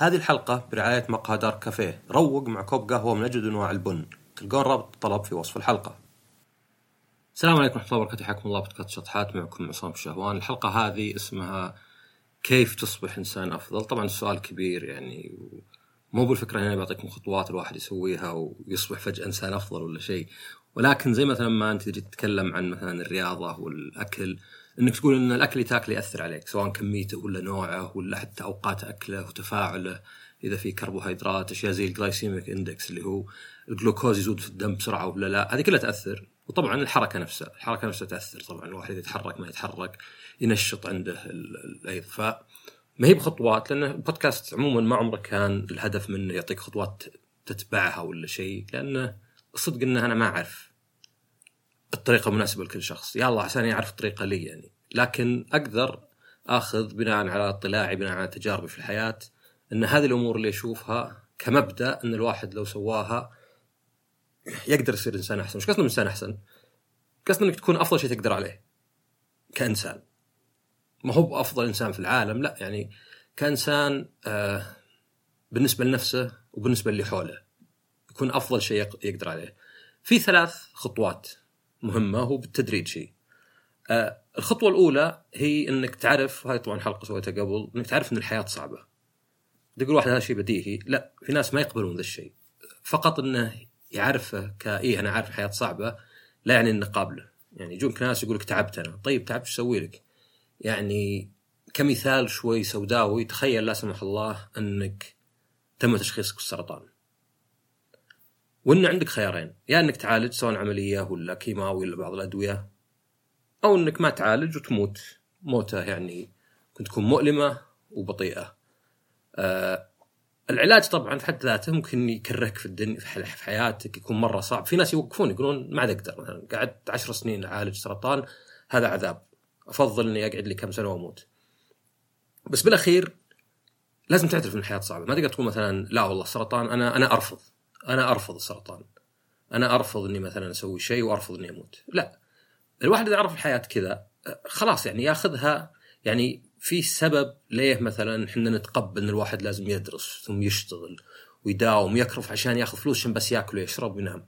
هذه الحلقة برعاية مقهى دار كافيه. روق مع كوب قهوة من أجود أنواع البن. تلقون رابط الطلب في وصف الحلقة. السلام عليكم ورحمة الله وبركاته. حياكم الله بودكاست شطحات معكم عصام الشهوان. الحلقة هذه اسمها كيف تصبح إنسان أفضل. طبعا السؤال كبير يعني مو بالفكرة هنا بعطيكم خطوات الواحد يسويها ويصبح فجأة إنسان أفضل ولا شيء. ولكن زي مثلا ما أنت تجي تتكلم عن مثلا الرياضة والأكل إنك تقول إن الأكل اللي تاكله يأثر عليك سواء كميته ولا نوعه ولا حتى أوقات أكله وتفاعله. إذا في كربوهيدرات أشياء زي ال glycemic index اللي هو الجلوكوز يزود في الدم بسرعة ولا لا هذه كلها تأثر. وطبعا الحركة نفسها الحركة نفسها تأثر طبعا الواحد يتحرك ما يتحرك ينشط عنده الايض ف ما هي بخطوات؟ لأن البودكاست عموما ما عمره كان الهدف منه يعطيك خطوات تتبعها ولا شيء لأنه الصدق انه أنا ما أعرف. الطريقة المناسبة لكل شخص الله عشان يعرف الطريقة لي يعني لكن أقدر آخذ بناء على اطلاعي بناء على تجاربي في الحياة إن هذه الأمور اللي أشوفها كمبدأ إن الواحد لو سواها يقدر يصير إنسان أحسن، مش قصدي إنسان أحسن؟ قصدي إنك تكون أفضل شيء تقدر عليه كإنسان. ما هو بأفضل إنسان في العالم، لا يعني كإنسان آه بالنسبة لنفسه وبالنسبة اللي حوله. يكون أفضل شيء يقدر عليه. في ثلاث خطوات مهمة هو بالتدريج شيء. آه الخطوة الأولى هي إنك تعرف هاي طبعا حلقة سويتها قبل إنك تعرف إن الحياة صعبة. تقول واحد هذا شيء بديهي، لا في ناس ما يقبلون ذا الشيء. فقط إنه يعرفه كإيه أنا عارف الحياة صعبة لا يعني انه قابله. يعني يجونك ناس يقول لك تعبت أنا، طيب تعبت إيش أسوي لك؟ يعني كمثال شوي سوداوي تخيل لا سمح الله إنك تم تشخيصك بالسرطان. وإن عندك خيارين يا يعني إنك تعالج سواء عملية ولا كيماوي ولا بعض الأدوية أو إنك ما تعالج وتموت. موتة يعني ممكن تكون مؤلمة وبطيئة. آه العلاج طبعا في حد ذاته ممكن يكرهك في الدنيا في حياتك يكون مرة صعب، في ناس يوقفون يقولون ما عاد أقدر مثلا قعدت عشر سنين أعالج سرطان هذا عذاب. أفضل إني أقعد لي كم سنة وأموت. بس بالأخير لازم تعترف إن الحياة صعبة، ما تقدر تقول مثلا لا والله السرطان أنا أنا أرفض. أنا أرفض السرطان. أنا أرفض إني مثلا أسوي شيء وأرفض إني أموت. لا. الواحد إذا عرف الحياة كذا خلاص يعني ياخذها يعني في سبب ليه مثلا إحنا نتقبل إن الواحد لازم يدرس ثم يشتغل ويداوم ويكرف عشان ياخذ فلوس عشان بس ياكل ويشرب وينام.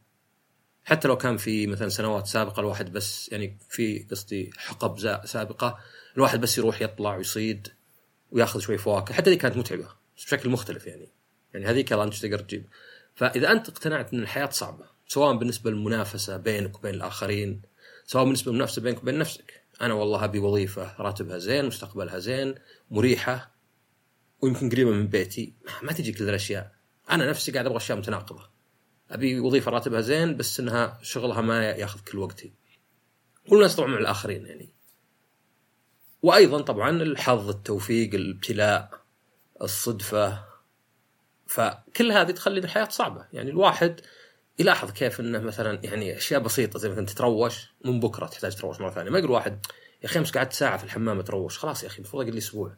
حتى لو كان في مثلا سنوات سابقة الواحد بس يعني في قصدي حقب سابقة الواحد بس يروح يطلع ويصيد وياخذ شوي فواكه. حتى دي كانت متعبة بس بشكل مختلف يعني. يعني هذيك انت تقدر تجيب. فإذا أنت اقتنعت إن الحياة صعبة سواء بالنسبة للمنافسة بينك وبين الآخرين سواء بالنسبة للمنافسة بينك وبين نفسك. أنا والله أبي وظيفة راتبها زين مستقبلها زين مريحة ويمكن قريبة من بيتي. ما تجي كل الأشياء. أنا نفسي قاعد أبغى أشياء متناقضة. أبي وظيفة راتبها زين بس إنها شغلها ما ياخذ كل وقتي. والناس طبعا مع الآخرين يعني. وأيضا طبعا الحظ التوفيق الابتلاء الصدفة. فكل هذه تخلي الحياة صعبة. يعني الواحد يلاحظ كيف إنه مثلا يعني أشياء بسيطة زي مثلا تتروش من بكرة تحتاج تروش مرة ثانية. ما يقول واحد يا أخي امس قعدت ساعة في الحمام أتروش. خلاص يا أخي المفروض أقل لي أسبوع.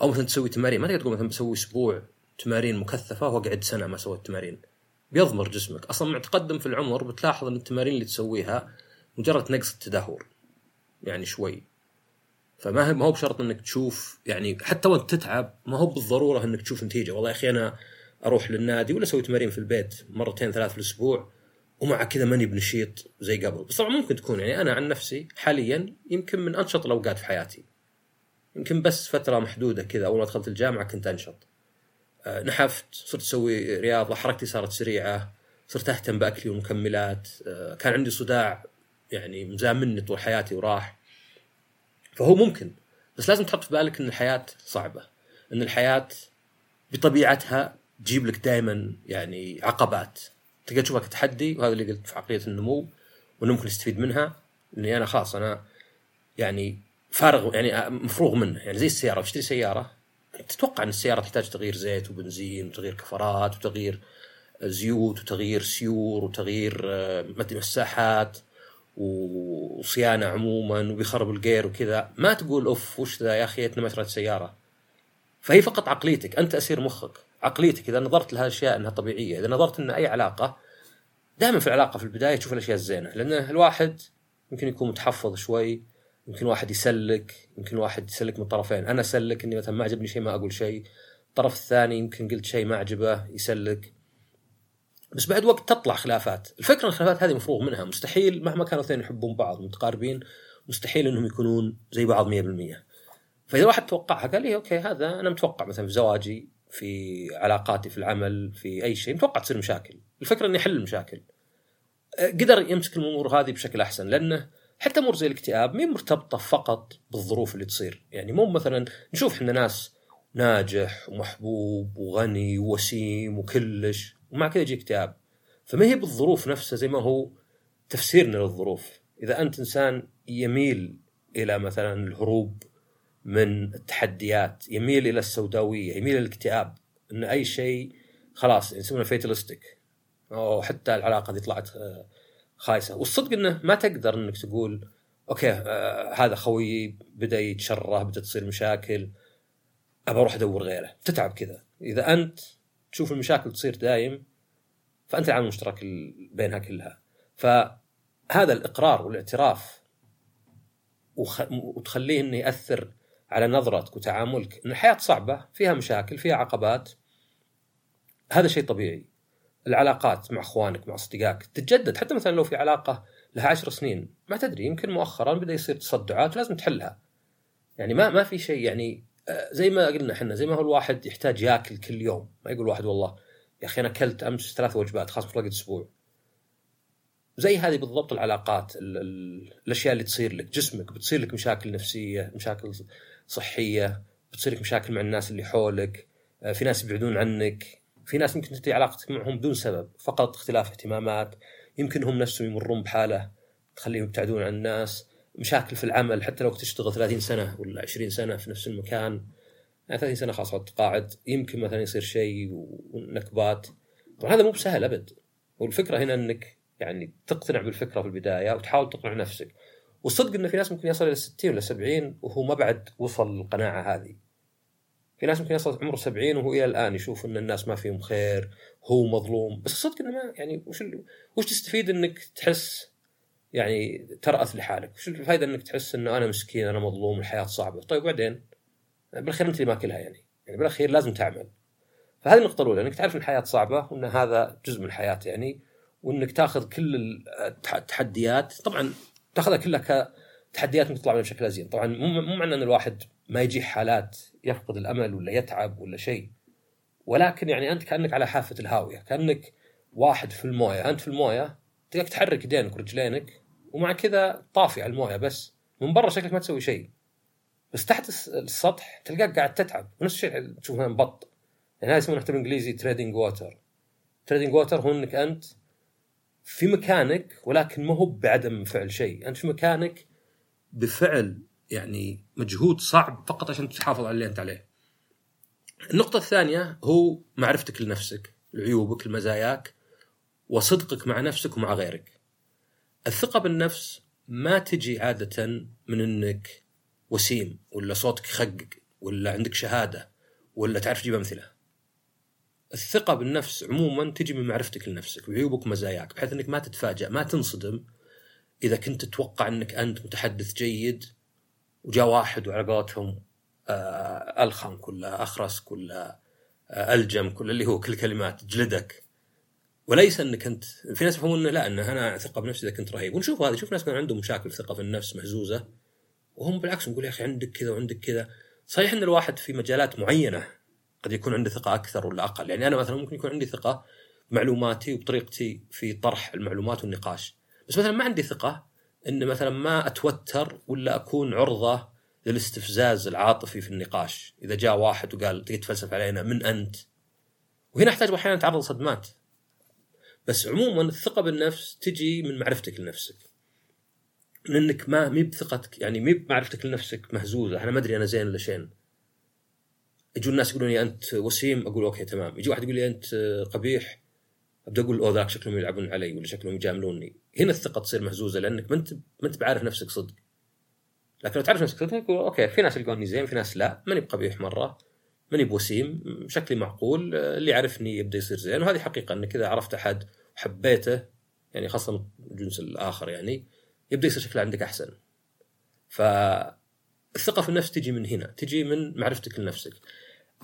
أو مثلا تسوي تمارين. ما تقدر تقول مثلا بسوي أسبوع تمارين مكثفة وأقعد سنة ما سويت تمارين. بيضمر جسمك. أصلا مع تقدم في العمر بتلاحظ إن التمارين اللي تسويها مجرد نقص التدهور. يعني شوي. فما ما هو بشرط إنك تشوف يعني حتى وأنت تتعب ما هو بالضرورة إنك تشوف نتيجة. والله يا أخي أنا أروح للنادي ولا أسوي تمارين في البيت مرتين ثلاث في الأسبوع ومع كذا ماني بنشيط زي قبل. بس طبعا ممكن تكون يعني أنا عن نفسي حاليا يمكن من أنشط الأوقات في حياتي. يمكن بس فترة محدودة كذا أول ما دخلت الجامعة كنت أنشط. أه نحفت صرت أسوي رياضة حركتي صارت سريعة صرت أهتم بأكلي والمكملات. أه كان عندي صداع يعني مزامني طول حياتي وراح. فهو ممكن بس لازم تحط في بالك إن الحياة صعبة. إن الحياة بطبيعتها تجيب لك دائما يعني عقبات. تقدر تشوفها كتحدي وهذا اللي قلت في عقلية النمو وإنه ممكن يستفيد منها اني أنا خلاص أنا يعني فارغ يعني مفروغ منه. يعني زي السيارة بتشتري سيارة تتوقع إن السيارة تحتاج تغيير زيت وبنزين وتغيير كفرات وتغيير زيوت وتغيير سيور وتغيير آه، مساحات وصيانة عموما وبيخرب الجير وكذا. ما تقول أوف وش ذا يا أخي ما شريت سيارة. فهي فقط عقليتك أنت أسير مخك. عقليتك إذا نظرت لها اشياء إنها طبيعية إذا نظرت ان أي علاقة دائما في العلاقة في البداية تشوف الأشياء الزينة لأن الواحد يمكن يكون متحفظ شوي يمكن واحد يسلك يمكن واحد يسلك من الطرفين أنا أسلك إني مثلا ما عجبني شيء ما أقول شيء الطرف الثاني يمكن قلت شيء ما عجبه يسلك. بس بعد وقت تطلع خلافات. الفكرة الخلافات هذه مفروغ منها مستحيل مهما كانوا اثنين يحبون بعض متقاربين مستحيل إنهم يكونون زي بعض 100% فإذا واحد توقعها قال لي أوكي هذا أنا متوقع مثلا في زواجي في علاقاتي في العمل في أي شيء. متوقع تصير مشاكل. الفكرة اني احل المشاكل. قدر يمسك الأمور هذه بشكل أحسن لأنه حتى امور زي الاكتئاب مين مرتبطة فقط بالظروف اللي تصير. يعني مو مثلا نشوف إحنا ناس ناجح ومحبوب وغني ووسيم وكلش ومع كذا يجي اكتئاب. فما هي بالظروف نفسها زي ما هو تفسيرنا للظروف. إذا أنت إنسان يميل إلى مثلا الهروب من التحديات يميل إلى السوداوية يميل إلى الاكتئاب إن أي شيء خلاص يسمونه فيتلستيك أو حتى العلاقة دي طلعت آه، خايسة. والصدق إنه ما تقدر إنك تقول أوكي آه هذا خويي بدأ يتشره بدأ تصير مشاكل أبى أروح أدور غيره. تتعب كذا. إذا أنت تشوف المشاكل تصير دايم فأنت العامل المشترك بينها كلها. فهذا الإقرار والاعتراف. وتخليه إنه يأثر على نظرتك وتعاملك. إن الحياة صعبة فيها مشاكل فيها عقبات. هذا شيء طبيعي. العلاقات مع أخوانك مع أصدقائك تتجدد. حتى مثلا لو في علاقة لها عشر سنين ما تدري يمكن مؤخرا بدأ يصير تصدعات لازم تحلها. يعني ما ما في شيء يعني آه، زي ما قلنا إحنا زي ما هو الواحد يحتاج ياكل كل يوم. ما يقول واحد والله يا أخي أنا أكلت أمس ثلاث وجبات خلاص في أسبوع زي هذه بالضبط العلاقات ال ال الأشياء اللي تصير لك جسمك بتصير لك مشاكل نفسية مشاكل صحية بتصير لك مشاكل مع الناس اللي حولك آه، في ناس يبعدون عنك في ناس يمكن تنتهي علاقتك معهم بدون سبب فقط اختلاف اهتمامات يمكن هم نفسهم يمرون بحالة تخليهم يبتعدون عن الناس مشاكل في العمل حتى لو تشتغل 30 سنة ولا 20 سنة في نفس المكان يعني 30 سنة خلاص تقاعد يمكن مثلا يصير شيء ونكبات. طبعا هذا مو بسهل أبد والفكرة هنا إنك يعني تقتنع بالفكرة في البداية وتحاول تقنع نفسك. والصدق إنه في ناس ممكن يصل إلى 60 ولا 70 وهو ما بعد وصل للقناعه هذه. في ناس ممكن يصل عمره 70 وهو إلى الآن يشوف إن الناس ما فيهم خير هو مظلوم. بس الصدق إنه ما يعني وش وش تستفيد إنك تحس؟ يعني ترأث لحالك. وش الفائده إنك تحس إنه أنا مسكين أنا مظلوم الحياة صعبة؟ طيب وبعدين؟ بالأخير أنت اللي ماكلها يعني. يعني بالأخير لازم تعمل. فهذه النقطة الأولى إنك تعرف إن الحياة صعبة وإن هذا جزء من الحياة يعني وإنك تاخذ كل التحديات. طبعا تاخذها كلها كتحديات تطلع منها بشكل أزين. طبعا مو معنى إن الواحد ما يجي حالات يفقد الأمل ولا يتعب ولا شيء ولكن يعني أنت كأنك على حافة الهاوية كأنك واحد في الموية. أنت في الموية تقدر تحرك يدينك ورجلينك ومع كذا طافي على الموية بس. من برا شكلك ما تسوي شيء. بس تحت السطح تلقاك قاعد تتعب. نفس الشيء تشوف مثلا بط. يعني هذا يسمونه حتى بالإنجليزي treading water treading water هو إنك أنت في مكانك ولكن ما هو بعدم فعل شيء. أنت في مكانك بفعل يعني مجهود صعب فقط عشان تحافظ على اللي أنت عليه. النقطة الثانية هو معرفتك لنفسك لعيوبك لمزاياك وصدقك مع نفسك ومع غيرك. الثقة بالنفس ما تجي عادة من إنك وسيم ولا صوتك يخقق ولا عندك شهادة ولا تعرف تجيب أمثلة. الثقة بالنفس عموما تجي من معرفتك لنفسك وعيوبك ومزاياك بحيث إنك ما تتفاجأ ما تنصدم إذا كنت تتوقع إنك أنت متحدث جيد وجاء واحد وعلى قولتهم آه الخم كله أخرس كله آه ألجم كله اللي هو كل كلمات جلدك. وليس إنك أنت في ناس يفهمون لا إنه أنا ثقة بنفسي إذا كنت رهيب. ونشوف هذا شوف ناس كان عندهم مشاكل ثقة في النفس مهزوزة وهم بالعكس نقول يا أخي عندك كذا وعندك كذا. صحيح إن الواحد في مجالات معينة قد يكون عنده ثقة أكثر ولا أقل. يعني أنا مثلا ممكن يكون عندي ثقة بمعلوماتي وبطريقتي في طرح المعلومات والنقاش. بس مثلا ما عندي ثقة ان مثلا ما أتوتر ولا أكون عرضة للاستفزاز العاطفي في النقاش. إذا جاء واحد وقال تقعد تفلسف علينا من أنت؟ وهنا أحتاج أحيانا أتعرض صدمات بس عموما الثقة بالنفس تجي من معرفتك لنفسك. لانك ما مي بثقتك يعني مي بمعرفتك لنفسك مهزوزة. أنا ما أدري أنا زين ولا شين. يجون الناس يقولون لي أنت وسيم؟ أقول okay تمام. يجي واحد يقول لي أنت قبيح؟ أبدأ أقول أوه ذاك شكلهم يلعبون علي ولا شكلهم يجاملوني. هنا الثقة تصير مهزوزة لأنك ما انت ما أنت بعارف نفسك صدق. لكن لو تعرف نفسك صدق تقول okay في ناس يلقوني زين في ناس لا. ماني بقبيح مرة ماني بوسيم شكلي معقول اللي يعرفني يبدأ يصير زين. وهذه حقيقة انك اذا عرفت أحد وحبيته يعني خاصة الجنس الآخر يعني يبدأ يصير شكله عندك أحسن. فالثقة في النفس تجي من هنا تجي من معرفتك لنفسك.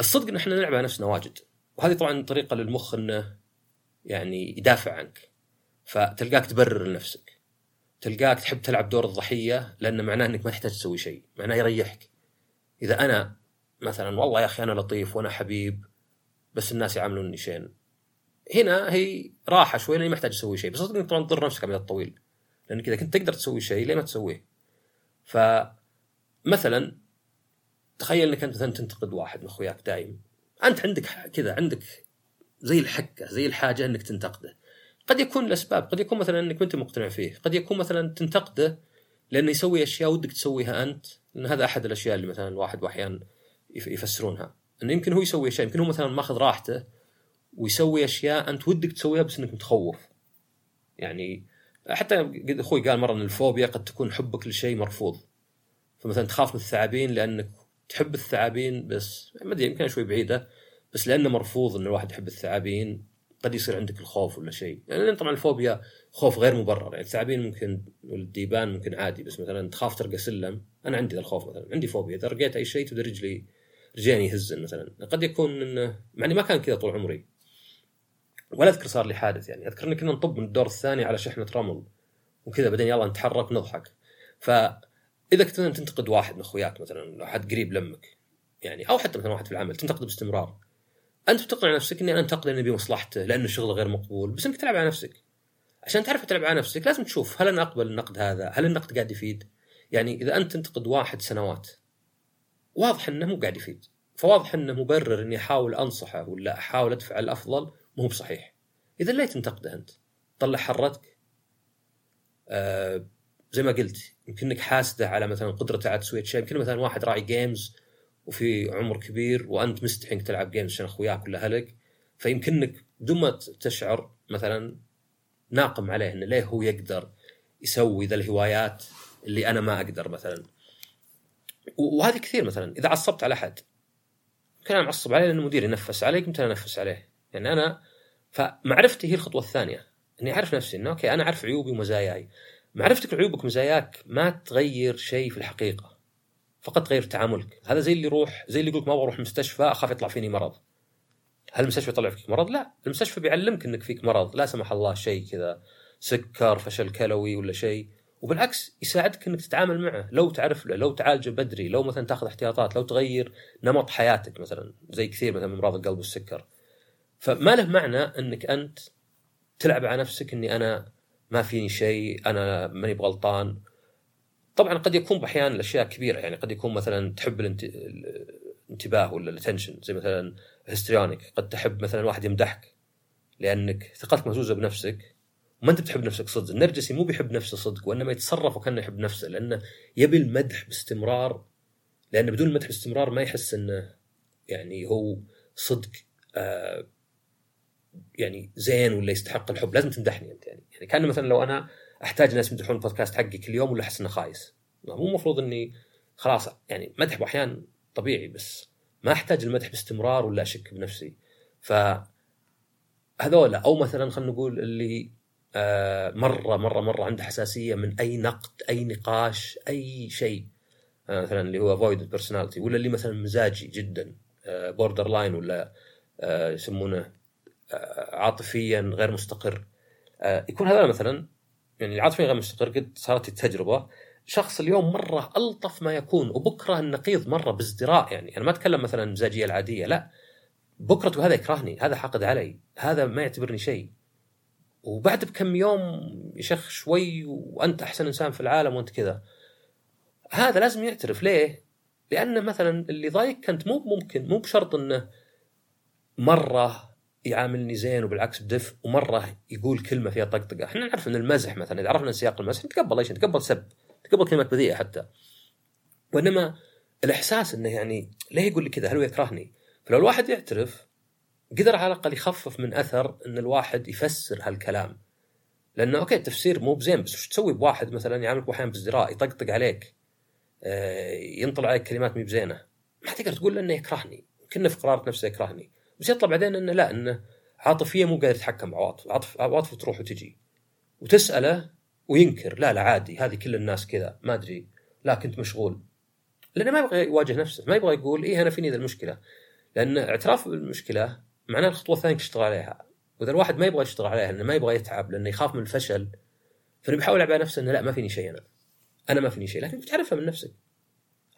الصدق إن إحنا نلعب على نفسنا واجد. وهذه طبعا طريقة للمخ إنه يعني يدافع عنك. فتلقاك تبرر لنفسك. تلقاك تحب تلعب دور الضحية لأن معناه إنك ما تحتاج تسوي شيء. معناه يريحك. إذا أنا مثلا والله يا أخي أنا لطيف وأنا حبيب بس الناس يعاملوني شين. هنا هي راحة شوي لأني ما أحتاج أسوي شيء. بس إنك طبعا تضر نفسك على المدى الطويل. لانك اذا كنت تقدر تسوي شيء ليه ما تسويه؟ فمثلا تخيل إنك أنت مثلا تنتقد واحد من أخوياك دايم. أنت عندك كذا عندك زي الحكه زي الحاجة إنك تنتقده. قد يكون الأسباب قد يكون مثلا إنك انت مقتنع فيه. قد يكون مثلا تنتقده لأنه يسوي أشياء ودك تسويها أنت. لأن هذا أحد الأشياء اللي مثلا الواحد أحيانا يفسرونها. إنه يمكن هو يسوي أشياء يمكن هو مثلا ماخذ راحته ويسوي أشياء أنت ودك تسويها بس إنك متخوف. يعني حتى أخوي قال مرة إن الفوبيا قد تكون حبك لشيء مرفوض. فمثلا تخاف من الثعابين لأنك تحب الثعابين بس ما أدري يمكن شوي بعيدة بس لأنه مرفوض إن الواحد يحب الثعابين قد يصير عندك الخوف ولا شيء. يعني طبعا الفوبيا خوف غير مبرر يعني الثعابين ممكن والديبان ممكن عادي بس مثلا تخاف ترقى سلم. أنا عندي ذا الخوف مثلا عندي فوبيا إذا رقيت أي شيء تبدأ رجلي رجلين يهزن مثلا. قد يكون إنه مع ما كان كذا طول عمري. ولا أذكر صار لي حادث يعني. أذكر ان كنا نطب من الدور الثاني على شحنة رمل وكذا بعدين يلا نتحرك ونضحك فاذا كنت تنتقد واحد من أخوياك مثلا احد قريب لمك يعني أو حتى مثلا واحد في العمل تنتقده باستمرار أنت بتقنع نفسك إني أنا انتقد لاني بمصلحته لأنه شغله غير مقبول بس إنك تلعب على نفسك عشان تعرف تلعب على نفسك لازم تشوف هل أنا أقبل النقد هذا؟ هل النقد قاعد يفيد؟ يعني إذا أنت تنتقد واحد سنوات واضح إنه مو قاعد يفيد فواضح إنه مبرر إني أحاول أنصحه ولا أحاول أدفع الأفضل مو بصحيح إذا ليه تنتقده أنت؟ طلع حرتك آه زي ما قلت يمكن إنك حاسده على مثلا قدرته على تسويه شيء يمكن مثلا واحد راعي games وفي عمر كبير وأنت مستحي إنك تلعب games عشان أخوياك ولا اهلك فيمكنك بدون ما تشعر مثلا ناقم عليه إنه ليه هو يقدر يسوي ذا الهوايات اللي أنا ما أقدر مثلا. وهذه كثير مثلا. إذا عصبت على أحد يمكن أنا معصب عليه لأن المدير ينفس علي قمت أنا أنفس عليه. يعني أنا فمعرفتي هي الخطوة الثانية. إني أعرف نفسي إنه أوكي أنا أعرف عيوبي ومزاياي. معرفتك لعيوبك ومزاياك ما تغير شيء في الحقيقة. فقط تغير تعاملك. هذا زي اللي يروح زي اللي يقول ما بروح مستشفى أخاف يطلع فيني مرض. هل المستشفى يطلع فيك مرض؟ لا. المستشفى بيعلمك إنك فيك مرض. لا سمح الله شيء كذا. سكر فشل كلوي ولا شيء. وبالعكس يساعدك إنك تتعامل معه. لو تعرف له لو تعالجه بدري لو مثلا تاخذ احتياطات لو تغير نمط حياتك مثلا زي كثير مثلا من أمراض القلب والسكر. فما له معنى إنك أنت تلعب على نفسك إني أنا ما فيني شيء أنا ماني بغلطان. طبعا قد يكون باحيان الأشياء كبيرة يعني قد يكون مثلا تحب الانتباه ولا ال attention زي مثلا histrionic قد تحب مثلا واحد يمدحك لأنك ثقتك مهزوزة بنفسك. وما أنت بتحب نفسك صدق. النرجسي مو بيحب نفسه صدق وإنما يتصرف وكأنه يحب نفسه لأنه يبي المدح باستمرار. لأنه بدون المدح باستمرار ما يحس إنه يعني هو صدق آه يعني زين ولا يستحق الحب لازم تمدحني أنت يعني. يعني كان مثلا لو أنا أحتاج ناس يمدحون البودكاست حقي كل يوم ولا احس انه خايس مو المفروض إني خلاص يعني مدح أحيانا طبيعي بس ما أحتاج المدح باستمرار ولا أشك بنفسي. ف هذولا أو مثلا خلينا نقول اللي آه مرة مرة مرة عنده حساسية من أي نقد أي نقاش أي شيء. آه مثلا اللي هو avoidant personality ولا اللي مثلا مزاجي جدا. border آه line ولا يسمونه عاطفيا غير مستقر. آه، يكون هذا مثلا يعني العاطفيا غير مستقر قد صارت التجربة. شخص اليوم مرة ألطف ما يكون وبكرة النقيض مرة بازدراء يعني. أنا ما أتكلم مثلا المزاجيه العادية لا. بكرته هذا يكرهني هذا حاقد علي هذا ما يعتبرني شيء. وبعد بكم يوم يشخ شوي وأنت أحسن إنسان في العالم وأنت كذا. هذا لازم يعترف. ليه؟ لأنه مثلا اللي ضايقك أنت مو ممكن مو بشرط إنه مرة يعاملني زين وبالعكس بدف ومرة يقول كلمة فيها طقطقة، إحنا نعرف إن المزح مثلا إذا عرفنا سياق المزح نتقبل أي شيء نتقبل سب نتقبل كلمات بذيئة حتى. وإنما الإحساس إنه يعني ليه يقول لي كذا؟ هل هو يكرهني؟ فلو الواحد يعترف قدر على الأقل يخفف من أثر إن الواحد يفسر هالكلام. لأنه okay التفسير مو بزين بس وش تسوي بواحد مثلا يعاملك أحيانا بازدراء يطقطق عليك آه، ينطل عليك كلمات مي بزينة ما تقدر تقول إنه يكرهني كنا في قرارة نفسه يكرهني بس يطلع بعدين إنه لا إنه عاطفيا مو قادر يتحكم بعواطف عاطف عواطفه تروح وتجي. وتسأله وينكر لا لا عادي هذه كل الناس كذا ما أدري لا كنت مشغول. لأنه ما يبغى يواجه نفسه ما يبغى يقول إيه أنا فيني ذا المشكلة. لأن اعتراف بالمشكلة معناه الخطوة الثانية تشتغل عليها. وإذا الواحد ما يبغى يشتغل عليها لأنه ما يبغى يتعب لأنه يخاف من الفشل فانه بيحاول على نفسه إنه لا ما فيني شيء أنا. أنا ما فيني شيء لكن بتعرفها من نفسك.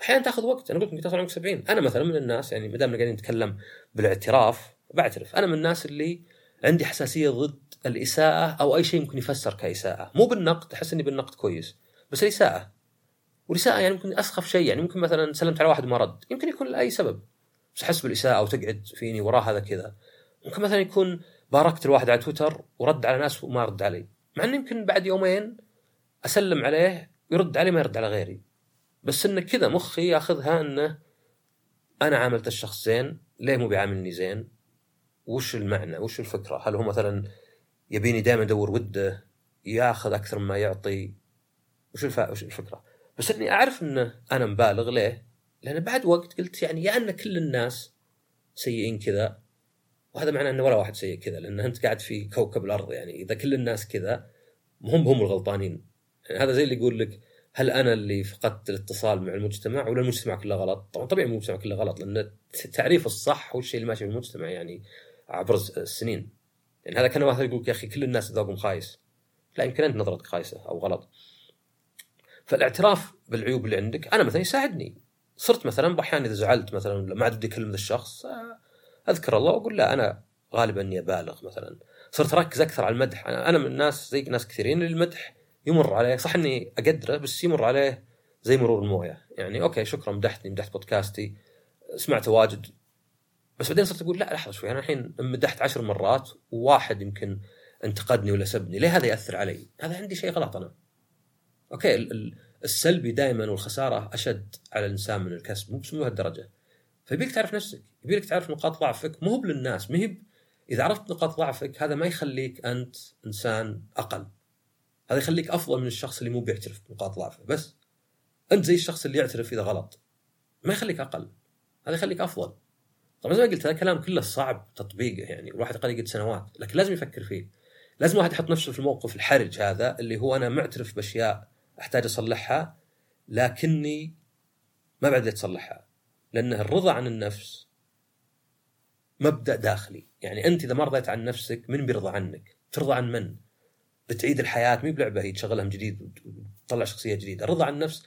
أحيانا تاخذ وقت. أنا قلت لك توصل عمرك 70 أنا مثلا من الناس يعني ما دامنا قاعدين نتكلم بالاعتراف بعترف. أنا من الناس اللي عندي حساسية ضد الإساءة أو أي شيء ممكن يفسر كإساءة. مو بالنقد أحس إني بالنقد كويس. بس الإساءة. والإساءة يعني ممكن أسخف شيء. يعني ممكن مثلا سلمت على واحد وما رد. يمكن يكون لأي سبب. بس أحس بالإساءة وتقعد فيني وراه هذا كذا. ممكن مثلا يكون باركت الواحد على تويتر ورد على ناس وما رد علي. مع إنه يمكن بعد يومين أسلم عليه ويرد علي ما يرد على غيري. بس انه كذا مخي ياخذها إنه أنا عاملت الشخص زين ليه مو بيعاملني زين؟ وش المعنى؟ وش الفكرة؟ هل هو مثلا يبيني دائما ادور وده ياخذ أكثر مما يعطي؟ وش الف... وش الفكرة؟ بس إني أعرف إنه أنا مبالغ ليه؟ لأن بعد وقت قلت يعني يا أن كل الناس سيئين كذا. وهذا معناه إن ولا واحد سيء كذا لأن أنت قاعد في كوكب الأرض يعني إذا كل الناس كذا هم هم الغلطانين. يعني هذا زي اللي يقول لك هل أنا اللي فقدت الاتصال مع المجتمع ولا المجتمع كله غلط؟ طبعا طبيعي المجتمع كله غلط لأن تعريف الصح هو الشيء اللي ماشي في المجتمع يعني عبر السنين. يعني هذا كان واحد يقول يا أخي كل الناس ذوقهم خايس. لا يمكن أنت نظرتك خايسة أو غلط. فالاعتراف بالعيوب اللي عندك أنا مثلا يساعدني. صرت مثلا أحيانا إذا زعلت مثلا ولا ما عاد ودي اكلم ذا الشخص أذكر الله وأقول لا أنا غالبا إني أبالغ مثلا. صرت أركز أكثر على المدح. أنا من الناس زي ناس كثيرين المدح يمر عليه. صح إني أقدره بس يمر عليه زي مرور الموية. يعني okay شكرا مدحتني مدحت بودكاستي. سمعته واجد. بس بعدين صرت أقول لا لحظة شوي. أنا الحين مدحت عشر مرات وواحد يمكن انتقدني ولا سبني. ليه هذا يأثر علي؟ هذا عندي شيء غلط أنا. okay السلبي دائما والخسارة أشد على الإنسان من الكسب. مو بس بهالدرجه. فيبيك تعرف نفسك، يبيك تعرف نقاط ضعفك. مو للناس، ما هي إذا عرفت نقاط ضعفك هذا ما يخليك أنت إنسان أقل. هذا يخليك أفضل من الشخص اللي مو بيعترف بنقاط ضعفه بس. أنت زي الشخص اللي يعترف إذا غلط. ما يخليك أقل. هذا يخليك أفضل. طبعا زي ما قلت هذا كلام كله صعب تطبيقه يعني الواحد قد يقعد سنوات لكن لازم يفكر فيه لازم واحد يحط نفسه في الموقف الحرج هذا اللي هو أنا معترف بأشياء أحتاج أصلحها لكني ما بعد اصلحها لأن الرضا عن النفس مبدأ داخلي يعني أنت إذا ما رضيت عن نفسك من بيرضى عنك ترضى عن من بتعيد الحياة مي بلعبة هي تشغلها من جديد وتطلع شخصية جديدة. الرضا عن النفس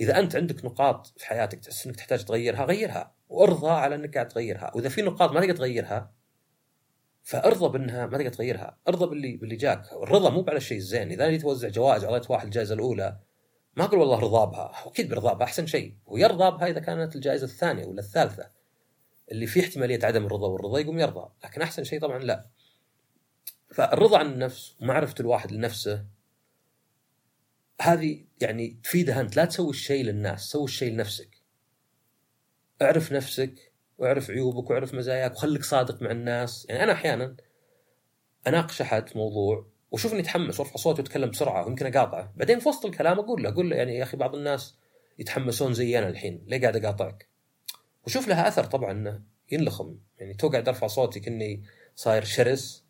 إذا أنت عندك نقاط في حياتك تحس إنك تحتاج تغيرها غيرها. وأرضى على إنك قاعد تغيرها. وإذا في نقاط ما تقدر تغيرها فأرضى بأنها ما تقدر تغيرها. أرضى باللي باللي جاك. الرضا مو على الشيء الزين إذا جيت توزع جوائز اعطيت واحد الجائزة الأولى ما أقول والله رضا بها. أكيد برضا بها أحسن شيء. ويرضى بها إذا كانت الجائزة الثانية ولا الثالثة. اللي في احتمالية عدم الرضا والرضا يقوم يرضى. لكن أحسن شيء طبعا لا. فالرضا عن النفس ومعرفة الواحد لنفسه هذه يعني تفيدها أنت. لا تسوي الشيء للناس سوي الشيء لنفسك. اعرف نفسك واعرف عيوبك واعرف مزاياك وخليك صادق مع الناس. يعني أنا أحيانا أناقش أحد موضوع وشوف اني وأرفع صوتي وأتكلم بسرعة ويمكن أقاطعه. بعدين في وسط الكلام أقول له أقول له يعني يا أخي بعض الناس يتحمسون زي أنا الحين ليه قاعد أقاطعك؟ وشوف لها أثر طبعا إنه ينلخم. يعني تو قاعد أرفع صوتي كني صاير شرس.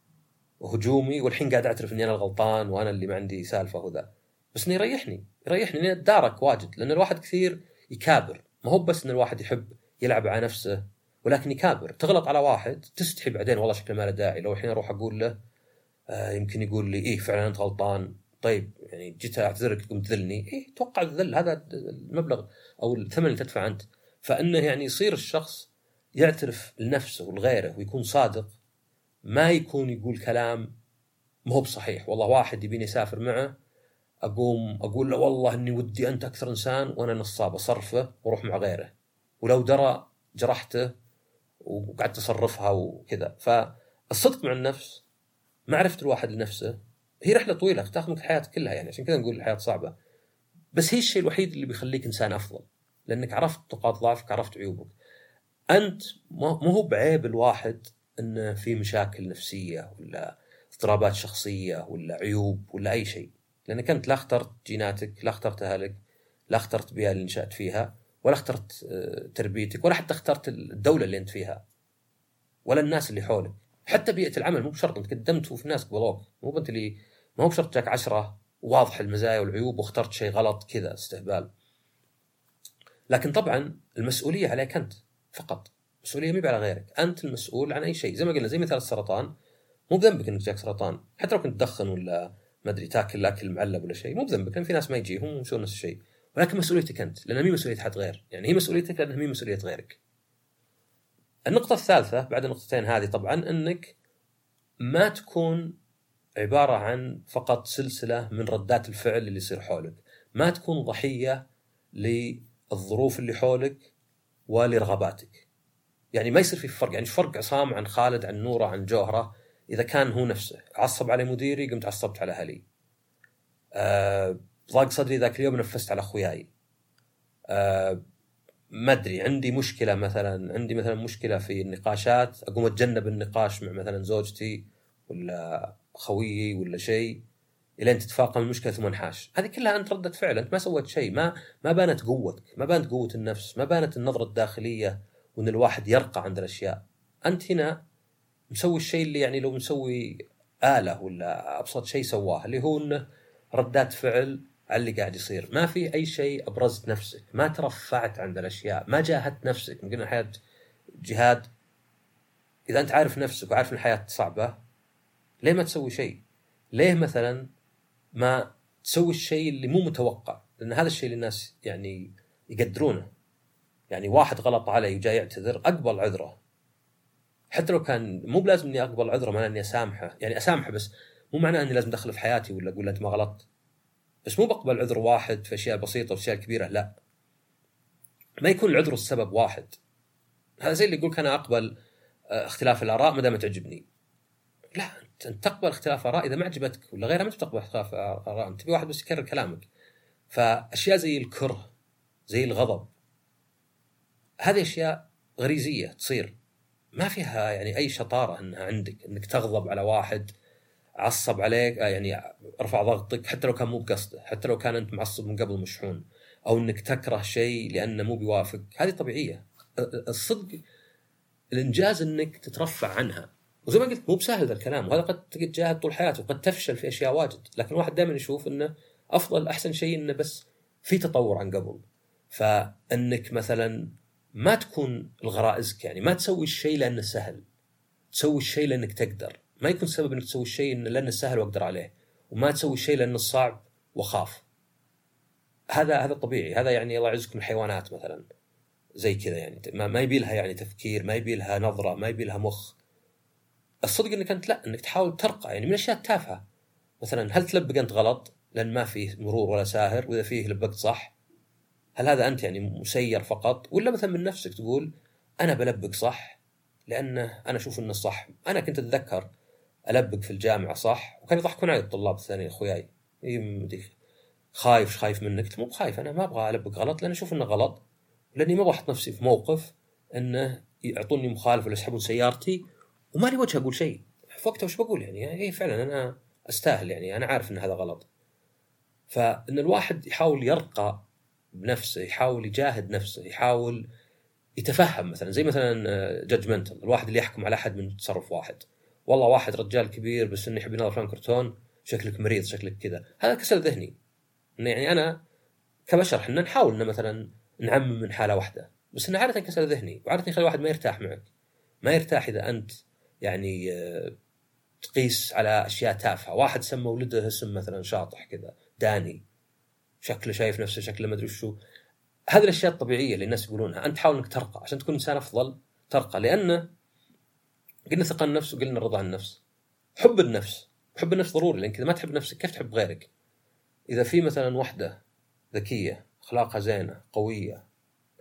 وهجومي والحين قاعد أعترف إني أنا الغلطان وأنا اللي ما عندي سالفة وذا. بس إنه يريحني يريحني إني أتدارك واجد لأن الواحد كثير يكابر. ما هو بس إن الواحد يحب يلعب على نفسه ولكن يكابر. تغلط على واحد تستحي بعدين والله شكله ما له داعي. لو الحين أروح أقول له آه يمكن يقول لي إيه فعلا أنت غلطان. طيب يعني جيت أعتذرك تقوم تذلني. إيه توقع الذل هذا المبلغ أو الثمن اللي تدفع أنت. فإنه يعني يصير الشخص يعترف لنفسه ولغيره ويكون صادق ما يكون يقول كلام ما هو بصحيح. والله واحد يبيني اسافر معه أقوم أقول له والله إني ودي أنت أكثر إنسان وأنا نصاب أصرفه وأروح مع غيره. ولو درى جرحته وقعدت تصرفها وكذا. فالصدق مع النفس معرفة الواحد لنفسه هي رحلة طويلة تاخذ منك الحياة كلها يعني عشان كذا نقول الحياة صعبة. بس هي الشيء الوحيد اللي بيخليك إنسان أفضل لأنك عرفت نقاط ضعفك عرفت عيوبك. أنت مو هو بعيب الواحد انه في مشاكل نفسية ولا اضطرابات شخصية ولا عيوب ولا أي شيء. لانك انت لا اخترت جيناتك لا اخترت أهلك لا اخترت البيئه اللي نشأت فيها ولا اخترت آه، تربيتك ولا حتى اخترت الدولة اللي أنت فيها ولا الناس اللي حولك. حتى بيئة العمل مو بشرط أنت قدمت وفي ناس قبلوك. مو انت اللي ما هو بشرط جاك عشرة واضح المزايا والعيوب واخترت شيء غلط كذا استهبال. لكن طبعا المسؤولية عليك أنت فقط. مسؤولية مي على غيرك. أنت المسؤول عن أي شيء. زي ما قلنا زي مثال السرطان مو بذنبك إنك جاك سرطان. حتى لو كنت تدخن ولا ما أدري تاكل أكل معلب ولا شيء مو بذنبك لأن في ناس ما يجيهم يسوون نفس الشيء. ولكن مسؤوليتك أنت لانها مي مسؤولية حد غير. يعني هي مسؤوليتك لانها مي مسؤولية غيرك. النقطة الثالثة بعد النقطتين هذه طبعا إنك ما تكون عبارة عن فقط سلسلة من ردات الفعل اللي يصير حولك. ما تكون ضحية للظروف اللي حولك ولرغباتك. يعني ما يصير في فرق يعني فرق عصام عن خالد عن نورة عن جوهرة إذا كان هو نفسه. عصب على مديري قمت عصبت على أهلي. أه ضاق صدري ذاك اليوم نفست على أخوياي. أه ما أدري عندي مشكلة مثلا عندي مثلا مشكلة في النقاشات أقوم أتجنب النقاش مع مثلا زوجتي ولا خويي ولا شيء الين تتفاقم المشكلة ثم انحاش، هذه كلها أنت رده فعل، انت ما سويت شيء، ما ما بانت قوتك، ما بانت قوة النفس، ما بانت النظرة الداخلية وإن الواحد يرقى عند الأشياء. أنت هنا مسوي الشيء اللي يعني لو مسوي آلة ولا أبسط شيء سواه اللي هو إنه ردات فعل على اللي قاعد يصير، ما في أي شيء أبرزت نفسك، ما ترفعت عند الأشياء، ما جاهدت نفسك، قلنا الحياة جهاد إذا أنت عارف نفسك وعارف إن الحياة صعبة ليه ما تسوي شيء؟ ليه مثلا ما تسوي الشيء اللي مو متوقع؟ لأن هذا الشيء اللي الناس يعني يقدرونه. يعني واحد غلط علي وجاي يعتذر أقبل عذره. حتى لو كان مو بلازم إني أقبل عذره معناه إني أسامحه، يعني أسامحه بس مو معناه إني لازم أدخله في حياتي ولا أقول أنت ما غلطت. بس مو بقبل عذر واحد في أشياء بسيطة وأشياء كبيرة لا. ما يكون العذر السبب واحد. هذا زي اللي يقول أنا أقبل آه، اختلاف الآراء ما دام تعجبني. لا أنت تقبل اختلاف آراء إذا ما عجبتك ولا غيرها ما تقبل اختلاف آراء أنت تبي واحد بس يكرر كلامك فأشياء زي الكره زي الغضب هذه أشياء غريزية تصير. ما فيها يعني أي شطارة انها عندك إنك تغضب على واحد عصب عليك آه، يعني رفع ضغطك حتى لو كان مو بقصده حتى لو كان أنت معصب من قبل مشحون أو إنك تكره شيء لأنه مو بيوافق. هذه طبيعية. الصدق الإنجاز إنك تترفع عنها. وزي ما قلت مو بسهل ذا الكلام وهذا قد تجاهد طول حياته وقد تفشل في أشياء واجد. لكن الواحد دائما يشوف إنه أفضل أحسن شيء إنه بس في تطور عن قبل. فإنك مثلا ما تكون الغرائزك يعني ما تسوي الشيء لأنه سهل. تسوي الشيء لأنك تقدر. ما يكون سبب إنك تسوي الشيء لأنه سهل وأقدر عليه. وما تسوي الشيء لأنه صعب واخاف هذا هذا طبيعي. هذا يعني الله يعزكم الحيوانات مثلا. زي كذا يعني. ما يبي لها يعني تفكير ما يبي لها نظرة ما يبي لها مخ. الصدق إنك انت لا إنك تحاول ترقى يعني من الاشياء التافهه مثلا هل تلبق أنت غلط؟ لأن ما فيه مرور ولا ساهر وإذا فيه لبقت صح هل هذا أنت يعني مسير فقط؟ ولا مثلا من نفسك تقول أنا بلبق صح؟ لأنه أنا أشوف إنه صح. أنا كنت أتذكر البق في الجامعة صح؟ وكانوا يضحكون علي الطلاب الثانيين أخوياي. خايف خايف منك. مو بخايف أنا ما أبغى البق غلط لأن أشوف إنه غلط. لأني ما أحط نفسي في موقف إنه يعطوني مخالفة ولا يسحبون سيارتي وما لي وجه أقول شيء. في وقتها وش بقول يعني؟ إي فعلا أنا أستاهل يعني. أنا عارف إن هذا غلط. فإن الواحد يحاول يرقى بنفسه يحاول يجاهد نفسه يحاول يتفهم مثلا زي مثلا جادجمنتال آه، الواحد اللي يحكم على أحد من تصرف واحد. والله واحد رجال كبير بس إنه يحب يناظر افلام كرتون شكلك مريض شكلك كذا. هذا كسل ذهني. يعني أنا كبشر إحنا نحاول إنه مثلا نعمم من حالة واحدة بس إنه عادة كسل ذهني وعادة يخلي الواحد ما يرتاح معك. ما يرتاح إذا أنت يعني آه، تقيس على أشياء تافهة، واحد سمى ولده اسم مثلا شاطح كذا، داني. شكله شايف نفسه شكله ما أدري وشو هذه الأشياء الطبيعية اللي الناس يقولونها، أنت حاول إنك ترقى. عشان تكون إنسان أفضل ترقى. لأنه قلنا ثقة النفس وقلنا الرضا عن النفس. حب النفس، حب النفس ضروري لانك اذا ما تحب نفسك كيف تحب غيرك؟ إذا في مثلا وحدة ذكية، أخلاقها زينة، قوية،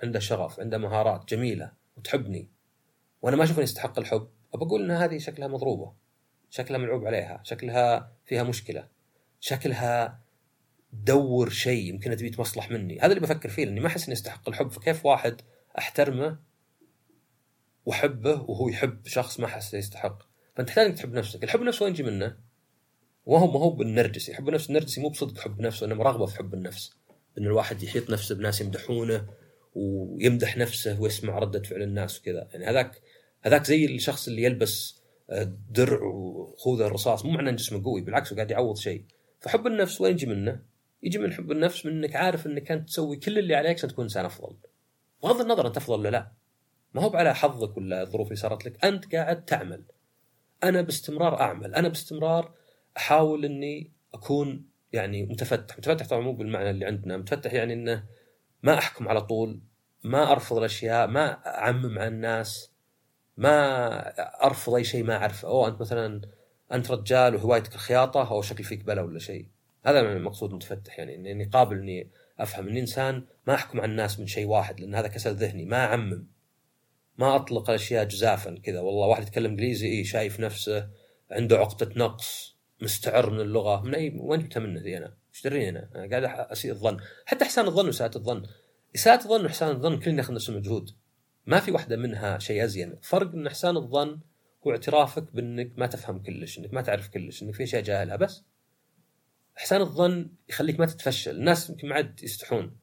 عندها شغف، عندها مهارات جميلة وتحبني وأنا ما أشوف اني استحق الحب بقول إن هذه شكلها مضروبة. شكلها ملعوب عليها. شكلها فيها مشكلة. شكلها دور شيء يمكن تبي تمصلح مني. هذا اللي بفكر فيه لأني ما أحس إني أستحق الحب. فكيف واحد أحترمه وأحبه وهو يحب شخص ما أحس يستحق؟ فأنت تحتاج إنك تحب نفسك. الحب نفسه وين يجي منه؟ وهو ما هو بالنرجسي. حب النفس النرجسي مو بصدق حب نفسه انما رغبه في حب النفس. إن الواحد يحيط نفسه بناس يمدحونه ويمدح نفسه ويسمع ردة فعل الناس وكذا. يعني هذاك هذاك زي الشخص اللي يلبس آه، درع وخوذة الرصاص. مو معناه ان جسمه قوي بالعكس قاعد يعوض شيء. فحب النفس وين يجي منه؟ يجي من حب النفس من إنك عارف إنك انت تسوي كل اللي عليك عشان تكون إنسان أفضل. بغض النظر أنت أفضل ولا لا. ما هو على حظك ولا الظروف اللي صارت لك. أنت قاعد تعمل. أنا باستمرار أعمل. أنا باستمرار أحاول إني أكون يعني متفتح. متفتح طبعا مو بالمعنى اللي عندنا. متفتح يعني إنه ما أحكم على طول. ما أرفض الأشياء. ما أعمم عن الناس. ما أرفض أي شيء ما أعرفه. اوه أنت مثلا أنت رجال وهوايتك الخياطة أو شكل فيك بلا ولا شيء. هذا المقصود متفتح يعني اني قابل إني أفهم اني إنسان ما أحكم على الناس من شيء واحد لأن هذا كسل ذهني ما أعمم ما أطلق الأشياء جزافا كذا. والله واحد يتكلم إنجليزي إيه شايف نفسه عنده عقدة نقص مستعر من اللغة. من اي وين جبتها منه ذي أنا؟ إيش دريني أنا؟ أنا قاعد أسيء الظن. حتى إحسان الظن واساءة الظن. إساءة الظن وإحسان الظن كلنا ياخذ نفس المجهود. ما في واحدة منها شيء أزين. فرق إن إحسان الظن هو اعترافك بإنك ما تفهم كلش إنك ما تعرف كلش إنك في اشياء جاهلها بس. إحسان الظن يخليك ما تتفشل. الناس يمكن ما عاد يستحون.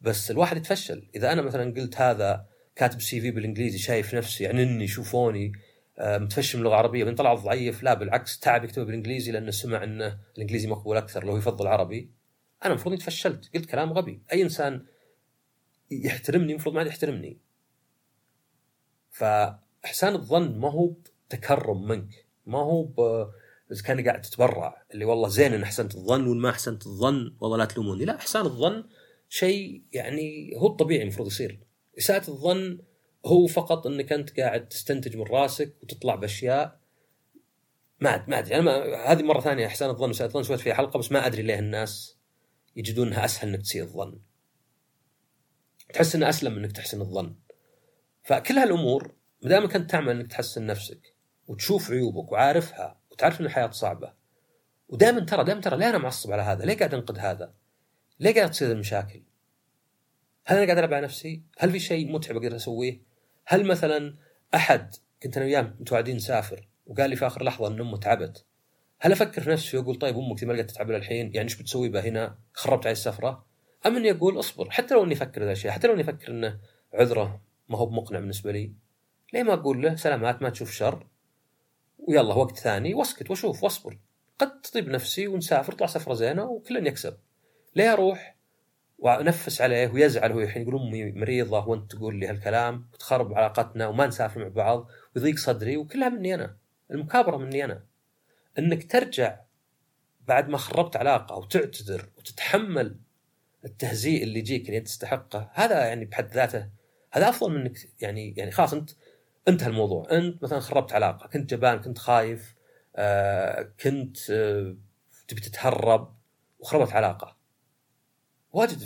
بس الواحد يتفشل. إذا أنا مثلا قلت هذا كاتب سي في بالإنجليزي شايف نفسي اني شوفوني آه، متفشل من اللغة العربية. وبعدين طلع ضعيف لا بالعكس تعب يكتبه بالإنجليزي لأنه سمع إنه الإنجليزي مقبول أكثر لو يفضل عربي. أنا المفروض إني تفشلت. قلت كلام غبي. أي إنسان يحترمني المفروض ما يحترمني. فإحسان الظن ما هو تكرم منك. ما هو ب... اذا كان قاعد تتبرع اللي والله زين إن احسنت الظن وإن ما احسنت الظن والله لا تلوموني. لا احسان الظن شيء يعني هو الطبيعي المفروض يصير. إساءة الظن هو فقط إنك أنت قاعد تستنتج من راسك وتطلع بأشياء. ما ما أدري أنا ما هذه مرة ثانية احسان الظن وساءة الظن سويت فيها حلقة بس ما أدري ليه الناس يجدون انها أسهل إنك تسيء الظن. تحس إنه أسلم إنك تحسن الظن. فكل هالأمور ما دامك أنت تعمل إنك تحسن نفسك وتشوف عيوبك وعارفها وتعرف إن الحياة صعبة ودائما ترى دائما ترى ليه أنا معصب على هذا؟ ليه قاعد انقد هذا؟ ليه قاعد تصير المشاكل؟ هل أنا قاعد ألعب على نفسي؟ هل في شيء متعب أقدر أسويه؟ هل مثلا احد كنت أنا وياه متوعدين نسافر وقال لي في آخر لحظة إن أمه تعبت هل أفكر في نفسي وأقول طيب أمك ما لقيت تتعب الحين يعني إيش بتسوي بها هنا؟ خربت علي السفرة؟ أم إني أقول أصبر حتى لو إني أفكر ذا الاشياء حتى لو إني أفكر إنه عذرة ما هو مقنع بالنسبة لي ليه ما أقول له سلامات ما تشوف شر ويلا وقت ثاني واسكت واشوف واصبر. قد تطيب نفسي ونسافر طلع سفرة زينة وكلنا يكسب. ليه أروح؟ وأنفس عليه ويزعل هو الحين يقول أمي مريضة وأنت تقول لي هالكلام وتخرب علاقتنا وما نسافر مع بعض ويضيق صدري وكلها مني أنا. المكابرة مني أنا. إنك ترجع بعد ما خربت علاقة وتعتذر وتتحمل التهزيء اللي يجيك اللي انت تستحقه هذا يعني بحد ذاته هذا أفضل منك يعني يعني خلاص أنت انتهى الموضوع. انت مثلا خربت علاقة كنت جبان كنت خايف آه كنت آه تبي تتهرب وخربت علاقة. واجد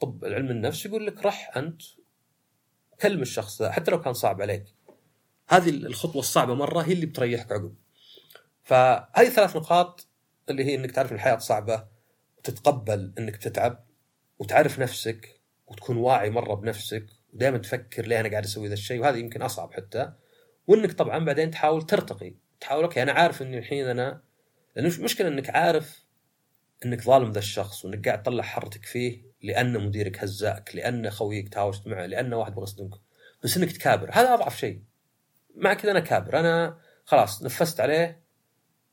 طب العلم النفس يقول لك رح أنت كلم الشخص ذا حتى لو كان صعب عليك. هذه الخطوة الصعبة مرة هي اللي بتريحك عقب. فهذه ثلاث نقاط اللي هي إنك تعرف الحياة صعبة وتتقبل إنك تتعب وتعرف نفسك وتكون واعي مرة بنفسك ودائما تفكر ليه أنا قاعد أسوي ذا الشيء وهذا يمكن أصعب حتى. وإنك طبعا بعدين تحاول ترتقي تحاول okay أنا عارف إني الحين أنا لأنه المشكلة إنك عارف إنك ظالم ذا الشخص وإنك قاعد تطلع حرتك فيه لأن مديرك هزاك لأن خويك تهاوشت معه لأن واحد بغى يصدمك. بس إنك تكابر هذا أضعف شيء. مع كذا أنا كابر. أنا خلاص نفست عليه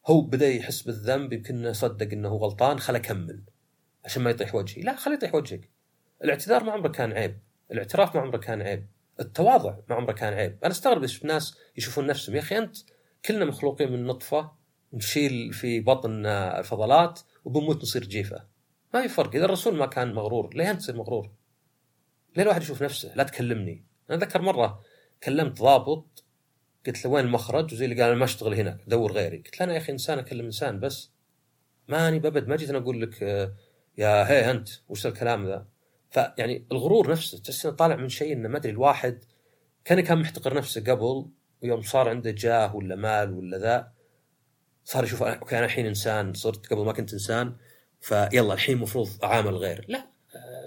هو بدأ يحس بالذنب يمكن صدق إنه غلطان خل أكمل. عشان ما يطيح وجهي. لا خليه يطيح وجهك. الاعتذار ما عمره كان عيب. الاعتراف ما عمره كان عيب التواضع ما عمره كان عيب. أنا أستغرب الناس يشوفون نفسهم. يا أخي أنت كلنا مخلوقين من نطفة نشيل في بطن الفضلات وبنموت نصير جيفة. ما في فرق. إذا الرسول ما كان مغرور ليه أنت تصير مغرور؟ ليه الواحد يشوف نفسه؟ لا تكلمني. أنا ذكر مرة كلمت ضابط قلت له وين المخرج؟ وزي اللي قال أنا ما أشتغل هنا دور غيري. قلت له أنا يا أخي إنسان أكلم إنسان بس. ماني ببد ما جيت أنا أقول لك آه، يا هي أنت وش الكلام ذا؟ فيعني الغرور نفسه تحس إنه طالع من شيء إنه ما أدري الواحد كان كان محتقر نفسه قبل ويوم صار عنده جاه ولا مال ولا ذا صار يشوف okay أنا الحين إنسان صرت قبل ما كنت إنسان فيلا الحين المفروض أعامل غير. لا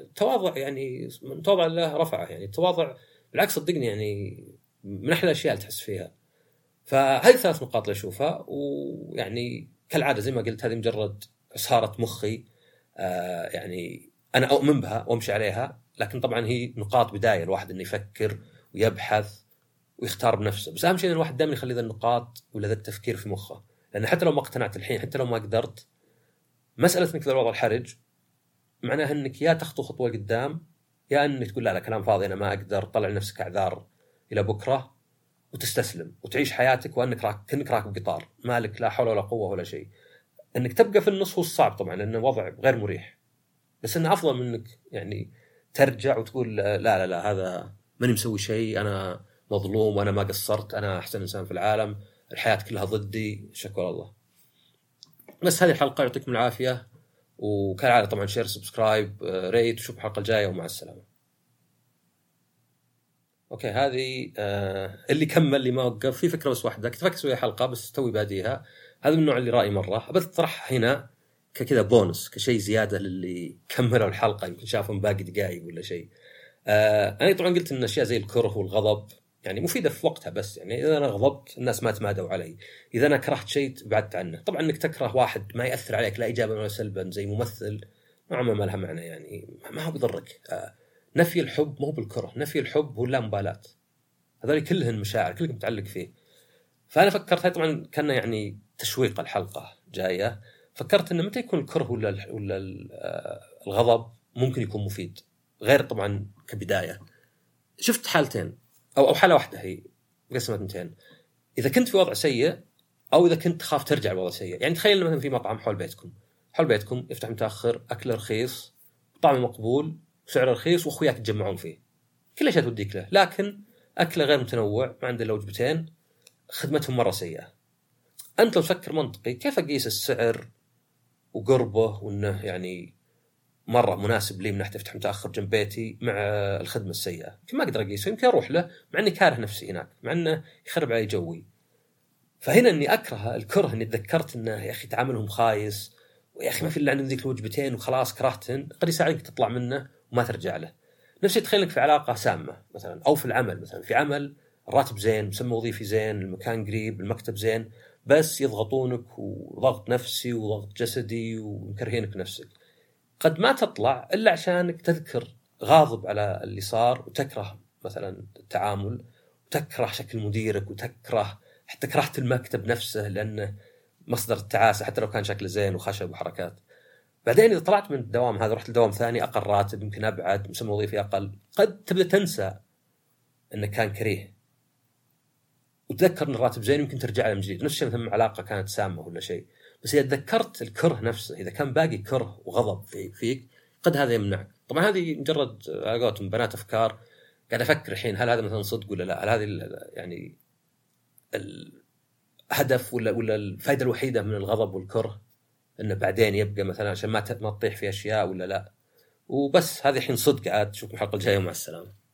التواضع يعني من تواضع الله رفعه يعني التواضع بالعكس صدقني يعني من أحلى الأشياء اللي تحس فيها. فهذه ثلاث نقاط اللي أشوفها ويعني كالعادة زي ما قلت هذه مجرد عصارة مخي آه يعني أنا أؤمن بها وأمشي عليها لكن طبعا هي نقاط بداية الواحد إنه يفكر ويبحث ويختار بنفسه. بس أهم شيء إن الواحد دائما يخلي ذا النقاط ولا ذا التفكير في مخه. لأن حتى لو ما اقتنعت الحين حتى لو ما قدرت مسألة إنك الوضع الحرج معناها إنك يا تخطو خطوة قدام يا إنك تقول لا لا كلام فاضي أنا ما أقدر طلع لنفسك أعذار إلى بكرة وتستسلم وتعيش حياتك وأنك راك كأنك راكب قطار. مالك لا حول ولا قوة ولا شيء. إنك تبقى في النص هو الصعب طبعا لأنه وضع غير مريح. بس إنه أفضل من إنك يعني ترجع وتقول لا لا لا هذا ماني مسوي شيء أنا مظلوم وأنا ما قصرت أنا أحسن إنسان في العالم الحياة كلها ضدي شكر الله. بس هذه الحلقة يعطيكم العافية وكالعادة طبعا share subscribe rate وشوف الحلقة الجاية ومع السلامة. okay هذه آه اللي كمل اللي ما وقف في فكرة بس واحدة كنت فكر أسوي حلقة بس توي باديها. هذا من النوع اللي رايي مرة بس اطرحها هنا. كذا بونس كشيء زيادة للي كملوا الحلقة يمكن شافهم باقي دقائق ولا شيء. آه أنا طبعا قلت إن أشياء زي الكره والغضب يعني مفيدة في وقتها بس يعني إذا أنا غضبت الناس ما تمادوا علي، إذا أنا كرهت شيء بعدت عنه، طبعا إنك تكره واحد ما يأثر عليك لا ايجابا ولا سلبا زي ممثل نوعا ما ما لها معنى يعني ما هو بيضرك. آه نفي الحب مو بالكره، نفي الحب هو اللامبالاة. هذول كلهن مشاعر كلك متعلق فيه. فأنا فكرت طبعا كان يعني تشويق الحلقة جاية فكرت إنه متى يكون الكره ولا ولا الغضب ممكن يكون مفيد غير طبعا كبداية. شفت حالتين أو أو حالة واحدة هي قسمت اثنتين إذا كنت في وضع سيء أو إذا كنت تخاف ترجع لوضع سيء. يعني تخيل مثلا في مطعم حول بيتكم. حول بيتكم يفتح متأخر اكله رخيص طعمه مقبول سعره رخيص وأخوياك يتجمعون فيه. كل الاشياء توديك له؟ لكن أكله غير متنوع ما عنده إلا وجبتين خدمتهم مرة سيئة. أنت لو تفكر منطقي كيف أقيس السعر وقربه وإنه يعني مرة مناسب لي من ناحيه افتح متأخر جنب بيتي مع الخدمة السيئة. يمكن ما أقدر أقيسه يمكن أروح له مع إني كاره نفسي هناك مع إنه يخرب علي جوي. فهنا إني أكره الكره إني تذكرت إنه يا أخي تعاملهم خايس ويا أخي ما في إلا عندهم ذيك الوجبتين وخلاص كرهتهن قد يساعدك تطلع منه وما ترجع له. نفس تخيل لك في علاقة سامة مثلا أو في العمل مثلا في عمل الراتب زين مسمى وظيفي زين المكان قريب المكتب زين. بس يضغطونك وضغط نفسي وضغط جسدي ومكرهينك نفسك قد ما تطلع إلا عشانك تذكر غاضب على اللي صار وتكره مثلا التعامل وتكره شكل مديرك وتكره حتى كرهت المكتب نفسه لأنه مصدر التعاسة حتى لو كان شكله زين وخشب وحركات. بعدين إذا طلعت من الدوام هذا رحت لدوام ثاني أقل راتب يمكن أبعد مسمى وظيفي أقل قد تبدأ تنسى انه كان كريه وتذكر إن الراتب زين يمكن ترجع له من جديد. نفس الشيء مثلا علاقة كانت سامة ولا شيء. بس إذا تذكرت الكره نفسه إذا كان باقي كره وغضب في فيك قد هذا يمنعك. طبعا هذه مجرد على قولتهم بنات أفكار. قاعد أفكر الحين هل هذا مثلا صدق ولا لا؟ هل هذه يعني الهدف ولا ولا الفائده الوحيدة من الغضب والكره؟ إنه بعدين يبقى مثلا عشان ما ما تطيح في أشياء ولا لا؟ وبس هذه الحين صدق. عاد نشوفكم الحلقة الجاية. ومع السلامة.